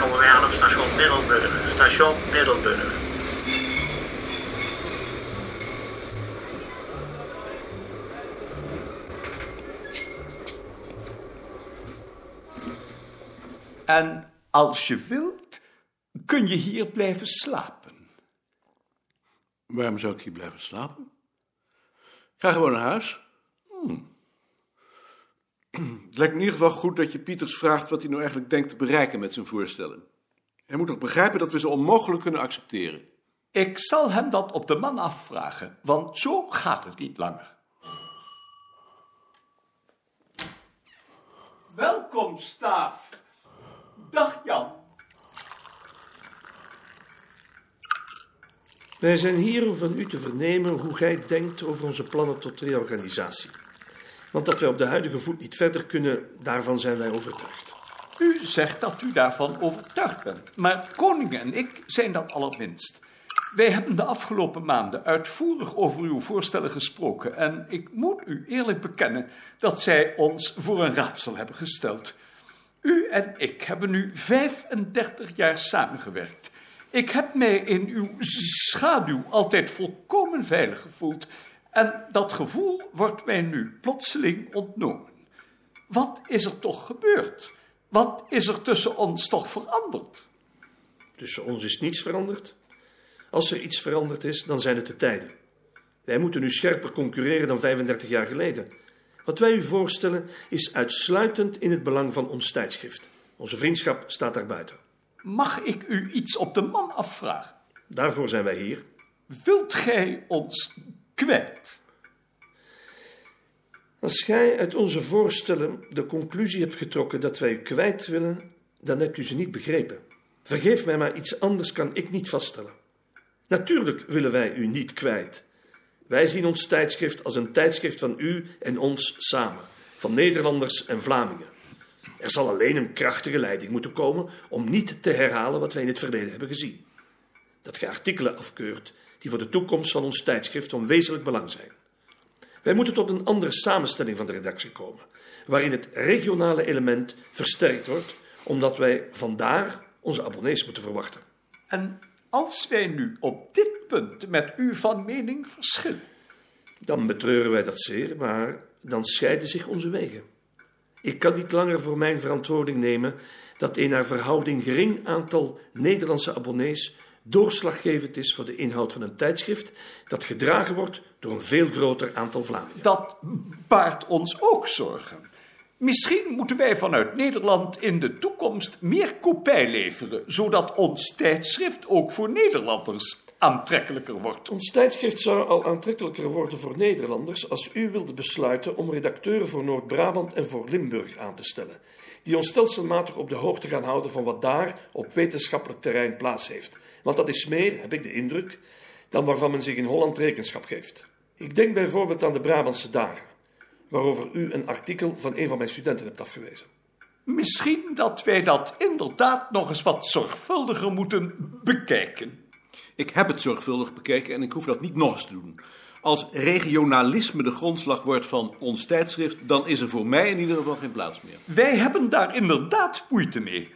Komen wij aan op station Middelburg. Station Middelburg. En als je wilt, kun je hier blijven slapen. Waarom zou ik hier blijven slapen? Ga gewoon naar huis. Het lijkt me in ieder geval goed dat je Pieters vraagt wat hij nou eigenlijk denkt te bereiken met zijn voorstellen. Hij moet toch begrijpen dat we ze onmogelijk kunnen accepteren. Ik zal hem dat op de man afvragen, want zo gaat het niet langer. Welkom, Staaf. Dag, Jan. Wij zijn hier om van u te vernemen hoe gij denkt over onze plannen tot reorganisatie. Want dat wij op de huidige voet niet verder kunnen, daarvan zijn wij overtuigd. U zegt dat u daarvan overtuigd bent, maar Koning en ik zijn dat allerminst. Wij hebben de afgelopen maanden uitvoerig over uw voorstellen gesproken en ik moet u eerlijk bekennen dat zij ons voor een raadsel hebben gesteld. U en ik hebben nu 35 jaar samengewerkt. Ik heb mij in uw schaduw altijd volkomen veilig gevoeld en dat gevoel wordt mij nu plotseling ontnomen. Wat is er toch gebeurd? Wat is er tussen ons toch veranderd? Tussen ons is niets veranderd. Als er iets veranderd is, dan zijn het de tijden. Wij moeten nu scherper concurreren dan 35 jaar geleden. Wat wij u voorstellen is uitsluitend in het belang van ons tijdschrift. Onze vriendschap staat daar buiten. Mag ik u iets op de man afvragen? Daarvoor zijn wij hier. Wilt gij ons Als gij uit onze voorstellen de conclusie hebt getrokken dat wij u kwijt willen, dan hebt u ze niet begrepen. Vergeef mij, maar iets anders kan ik niet vaststellen. Natuurlijk willen wij u niet kwijt. Wij zien ons tijdschrift als een tijdschrift van u en ons samen, van Nederlanders en Vlamingen. Er zal alleen een krachtige leiding moeten komen om niet te herhalen wat wij in het verleden hebben gezien. Dat gij artikelen afkeurt die voor de toekomst van ons tijdschrift van wezenlijk belang zijn. Wij moeten tot een andere samenstelling van de redactie komen, waarin het regionale element versterkt wordt, omdat wij vandaar onze abonnees moeten verwachten. En als wij nu op dit punt met u van mening verschillen, Dan betreuren wij dat zeer, maar dan scheiden zich onze wegen. Ik kan niet langer voor mijn verantwoording nemen dat een naar verhouding gering aantal Nederlandse abonnees doorslaggevend is voor de inhoud van een tijdschrift dat gedragen wordt door een veel groter aantal Vlamingen. dat baart ons ook zorgen. Misschien moeten wij vanuit Nederland in de toekomst meer kopij leveren, zodat ons tijdschrift ook voor Nederlanders aantrekkelijker wordt. Ons tijdschrift zou al aantrekkelijker worden voor Nederlanders als u wilde besluiten om redacteuren voor Noord-Brabant en voor Limburg aan te stellen, die ons stelselmatig op de hoogte gaan houden van wat daar op wetenschappelijk terrein plaats heeft. Want dat is meer, heb ik de indruk, dan waarvan men zich in Holland rekenschap geeft. Ik denk bijvoorbeeld aan de Brabantse dagen, waarover u een artikel van een van mijn studenten hebt afgewezen. Misschien dat wij dat inderdaad nog eens wat zorgvuldiger moeten bekijken. Ik heb het zorgvuldig bekeken en ik hoef dat niet nog eens te doen. Als regionalisme de grondslag wordt van ons tijdschrift, dan is er voor mij in ieder geval geen plaats meer. Wij hebben daar inderdaad moeite mee.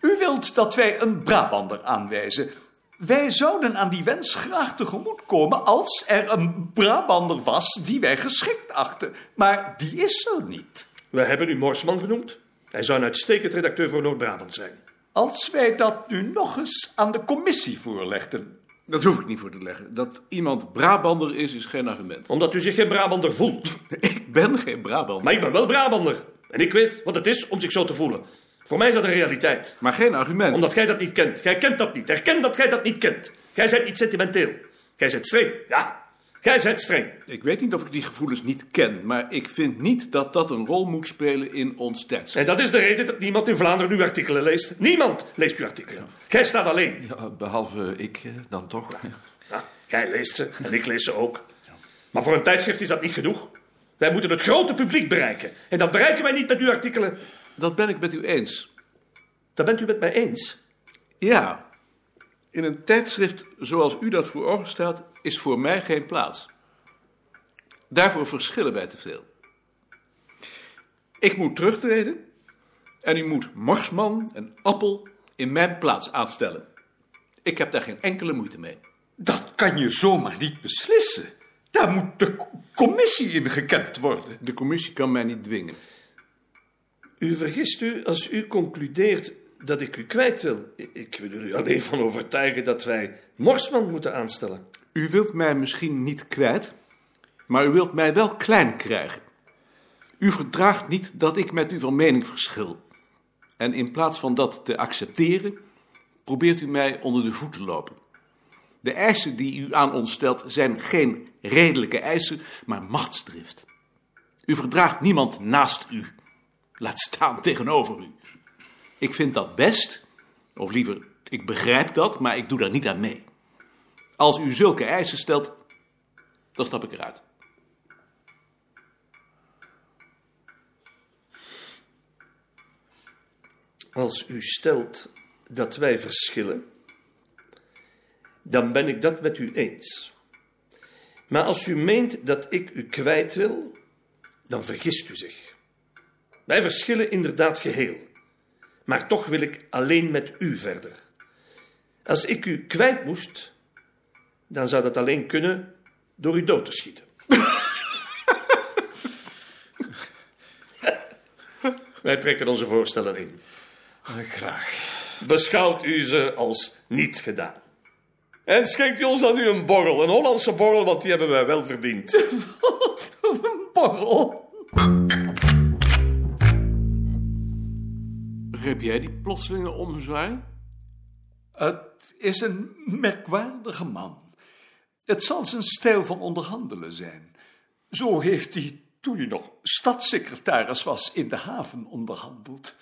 U wilt dat wij een Brabander aanwijzen. Wij zouden aan die wens graag tegemoetkomen als er een Brabander was die wij geschikt achten. Maar die is er niet. Wij hebben u Morsman genoemd. Hij zou een uitstekend redacteur voor Noord-Brabant zijn. Als wij dat nu nog eens aan de commissie voorlegden. Dat hoef ik niet voor te leggen. Dat iemand Brabander is, is geen argument. Omdat u zich geen Brabander voelt. Ik ben geen Brabander. Maar ik ben wel Brabander. En ik weet wat het is om zich zo te voelen. Voor mij is dat een realiteit. Maar geen argument. Omdat jij dat niet kent. Jij kent dat niet. Erken dat jij dat niet kent. Jij bent niet sentimenteel. Jij bent streng. Ja, jij bent streng. Ik weet niet of ik die gevoelens niet ken, maar ik vind niet dat dat een rol moet spelen in ons tijdschrift. En dat is de reden dat niemand in Vlaanderen uw artikelen leest. Niemand leest uw artikelen. Jij staat alleen. Ja, behalve ik eh, dan toch. Ja, jij leest ze en ik lees ze ook. Maar voor een tijdschrift is dat niet genoeg. Wij moeten het grote publiek bereiken. En dat bereiken wij niet met uw artikelen. Dat ben ik met u eens. Dat bent u met mij eens. Ja, in een tijdschrift zoals u dat voor ogen stelt, is voor mij geen plaats. Daarvoor verschillen wij te veel. Ik moet terugtreden En u moet Marsman en Appel in mijn plaats aanstellen. Ik heb daar geen enkele moeite mee. Dat kan je zomaar niet beslissen. Daar moet de co- commissie in gekend worden. De commissie kan mij niet dwingen. U vergist u als u concludeert dat ik u kwijt wil. Ik wil u alleen van overtuigen dat wij Morsman moeten aanstellen. U wilt mij misschien niet kwijt, maar u wilt mij wel klein krijgen. U verdraagt niet dat ik met u van mening verschil. En in plaats van dat te accepteren, probeert u mij onder de voet te lopen. De eisen die u aan ons stelt zijn geen redelijke eisen, maar machtsdrift. U verdraagt niemand naast u, laat staan tegenover u. Ik vind dat best, of liever, ik begrijp dat, maar ik doe daar niet aan mee. Als u zulke eisen stelt, dan stap ik eruit. Als u stelt dat wij verschillen, dan ben ik dat met u eens. Maar als u meent dat ik u kwijt wil, dan vergist u zich. Wij verschillen inderdaad geheel, maar toch wil ik alleen met u verder. Als ik u kwijt moest, dan zou dat alleen kunnen door u dood te schieten. Wij trekken onze voorstellen in. Graag. Beschouwt u ze als niet gedaan. En schenkt u ons dan nu een borrel, een Hollandse borrel, want die hebben wij wel verdiend. Een borrel. Begreep jij die plotselinge omzwaai? Het is een merkwaardige man. Het zal zijn stijl van onderhandelen zijn. Zo heeft hij, toen hij nog stadssecretaris was, in de haven onderhandeld.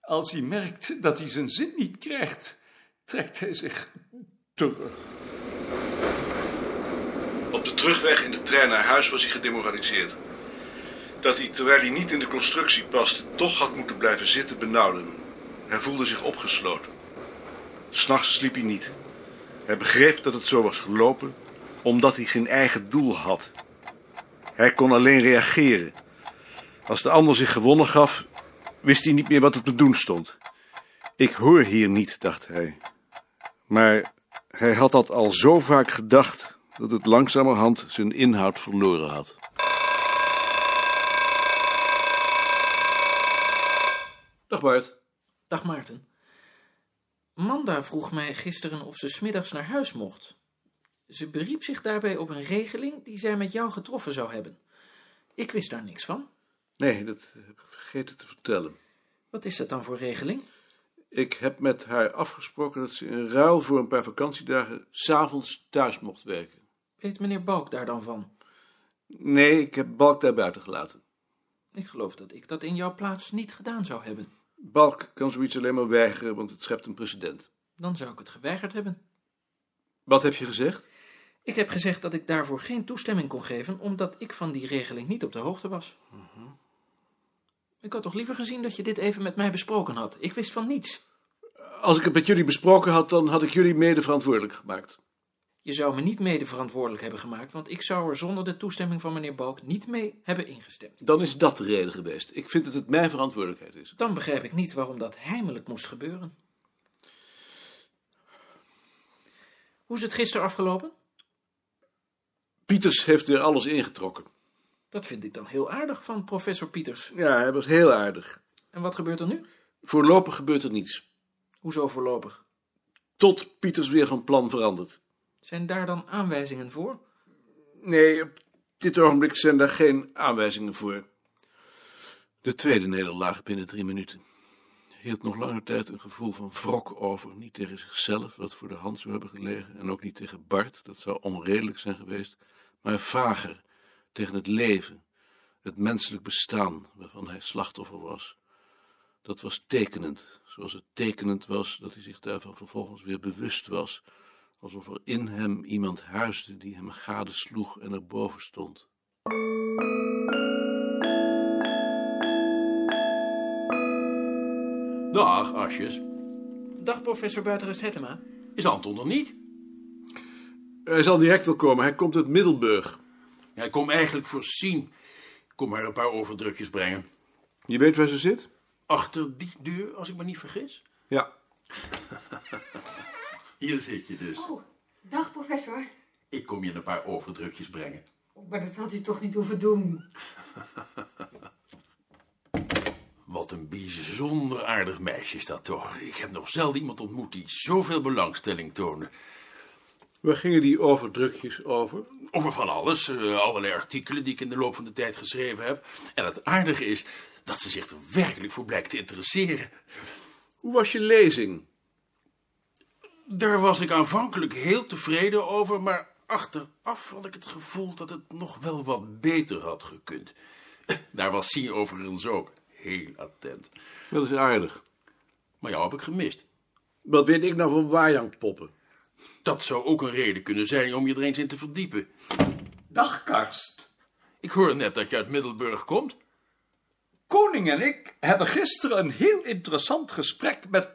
Als hij merkt dat hij zijn zin niet krijgt, trekt hij zich terug. Op de terugweg in de trein naar huis was hij gedemoraliseerd. Dat hij, terwijl hij niet in de constructie paste, toch had moeten blijven zitten, benauwde hem. Hij voelde zich opgesloten. S'nachts sliep hij niet. Hij begreep dat het zo was gelopen, omdat hij geen eigen doel had. Hij kon alleen reageren. Als de ander zich gewonnen gaf, wist hij niet meer wat er te doen stond. Ik hoor hier niet, dacht hij. Maar hij had dat al zo vaak gedacht dat het langzamerhand zijn inhoud verloren had. Dag Bart. Dag Maarten. Manda vroeg mij gisteren of ze smiddags naar huis mocht. Ze beriep zich daarbij op een regeling die zij met jou getroffen zou hebben. Ik wist daar niks van. Nee, dat heb ik vergeten te vertellen. Wat is dat dan voor regeling? Ik heb met haar afgesproken dat ze in ruil voor een paar vakantiedagen s'avonds thuis mocht werken. Weet meneer Balk daar dan van? Nee, ik heb Balk daar buiten gelaten. Ik geloof dat ik dat in jouw plaats niet gedaan zou hebben. Balk kan zoiets alleen maar weigeren, want het schept een precedent. Dan zou ik het geweigerd hebben. Wat heb je gezegd? Ik heb gezegd dat ik daarvoor geen toestemming kon geven, omdat ik van die regeling niet op de hoogte was. Ik had toch liever gezien dat je dit even met mij besproken had. Ik wist van niets. Als ik het met jullie besproken had, dan had ik jullie mede verantwoordelijk gemaakt. Je zou me niet mede verantwoordelijk hebben gemaakt, want ik zou er zonder de toestemming van meneer Balk niet mee hebben ingestemd. Dan is dat de reden geweest. Ik vind dat het mijn verantwoordelijkheid is. Dan begrijp ik niet waarom dat heimelijk moest gebeuren. Hoe is het gisteren afgelopen? Pieters heeft weer alles ingetrokken. Dat vind ik dan heel aardig van professor Pieters. Ja, hij was heel aardig. En wat gebeurt er nu? Voorlopig gebeurt er niets. Hoezo voorlopig? Tot Pieters weer van plan verandert. Zijn daar dan aanwijzingen voor? Nee, op dit ogenblik zijn daar geen aanwijzingen voor. De tweede nederlaag binnen drie minuten. Hield nog lange tijd een gevoel van wrok over. Niet tegen zichzelf, wat voor de hand zou hebben gelegen. En ook niet tegen Bart, dat zou onredelijk zijn geweest. Maar vager, tegen het leven. Het menselijk bestaan, waarvan hij slachtoffer was. Dat was tekenend, zoals het tekenend was dat hij zich daarvan vervolgens weer bewust was. Alsof er in hem iemand huisde die hem gadesloeg en erboven stond. Dag, Asjes. Dag professor Buitenrust Hettema. Is Anton er niet? Hij zal direct wel komen, hij komt uit Middelburg. Ja, ik kom eigenlijk voorzien. Ik kom maar een paar overdrukjes brengen. Je weet waar ze zit? Achter die deur, als ik me niet vergis? Ja, Hier zit je dus. Oh, dag professor. Ik kom je een paar overdrukjes brengen. Oh, maar dat had u toch niet hoeven doen? Wat een bijzonder aardig meisje is dat toch. Ik heb nog zelden iemand ontmoet die zoveel belangstelling toonde. waar gingen die overdrukjes over? Over van alles, eh, allerlei artikelen die ik in de loop van de tijd geschreven heb. En het aardige is dat ze zich er werkelijk voor blijkt te interesseren. Hoe was je lezing? Daar was ik aanvankelijk heel tevreden over, maar achteraf had ik het gevoel dat het nog wel wat beter had gekund. Daar was Sien overigens ook heel attent. Dat is aardig. Maar jou heb ik gemist. Wat weet ik nou van Wajangpoppen? Dat zou ook een reden kunnen zijn om je er eens in te verdiepen. Dag, Karst. Ik hoor net dat je uit Middelburg komt. Koning en ik hebben gisteren een heel interessant gesprek met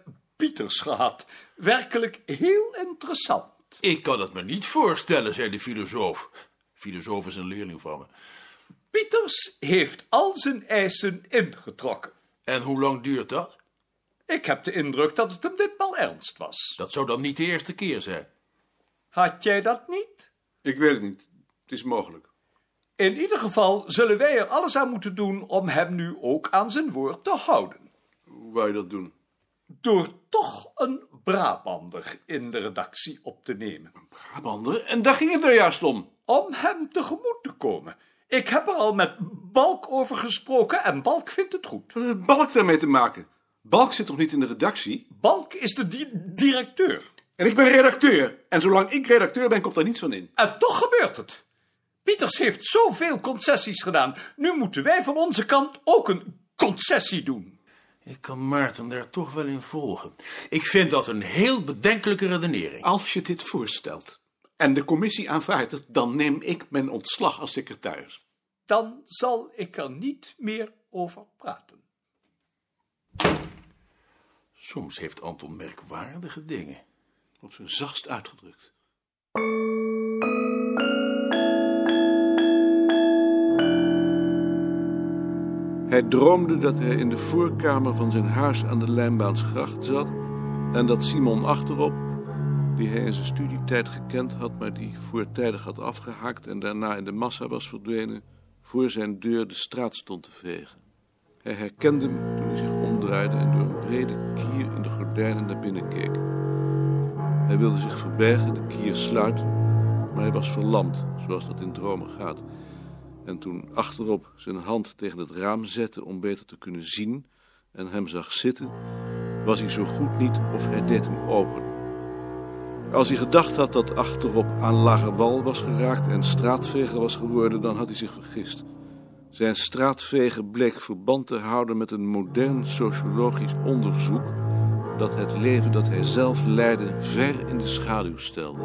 Pieters gehad. Werkelijk heel interessant. Ik kan het me niet voorstellen, zei de filosoof. Filosoof is een leerling van me. Pieters heeft al zijn eisen ingetrokken. En hoe lang duurt dat? Ik heb de indruk dat het hem ditmaal ernst was. Dat zou dan niet de eerste keer zijn. Had jij dat niet? Ik weet het niet. Het is mogelijk. In ieder geval zullen wij er alles aan moeten doen om hem nu ook aan zijn woord te houden. Hoe wou je dat doen? Door toch een Brabander in de redactie op te nemen. Brabander? En daar ging het nou juist om. Om hem tegemoet te komen. Ik heb er al met Balk over gesproken en Balk vindt het goed. Wat heeft Balk daarmee te maken? Balk zit toch niet in de redactie? Balk is de di- directeur. En ik ben redacteur. En zolang ik redacteur ben, komt daar niets van in. En toch gebeurt het. Pieters heeft zoveel concessies gedaan. Nu moeten wij van onze kant ook een concessie doen. Ik kan Maarten daar toch wel in volgen. Ik vind dat een heel bedenkelijke redenering. Als je dit voorstelt en de commissie aanvaardt het, dan neem ik mijn ontslag als secretaris. Dan zal ik er niet meer over praten. Soms heeft Anton merkwaardige dingen. Op zijn zachtst uitgedrukt. Hij droomde dat hij in de voorkamer van zijn huis aan de Lijnbaansgracht zat en dat Simon achterop, die hij in zijn studietijd gekend had, maar die voortijdig had afgehaakt en daarna in de massa was verdwenen, voor zijn deur de straat stond te vegen. Hij herkende hem toen hij zich omdraaide en door een brede kier in de gordijnen naar binnen keek. Hij wilde zich verbergen, de kier sluiten, maar hij was verlamd, zoals dat in dromen gaat. En toen achterop zijn hand tegen het raam zette om beter te kunnen zien en hem zag zitten, was hij zo goed niet of hij deed hem open. Als hij gedacht had dat achterop aan lage wal was geraakt en straatveger was geworden, dan had hij zich vergist. Zijn straatveger bleek verband te houden met een modern sociologisch onderzoek dat het leven dat hij zelf leidde ver in de schaduw stelde.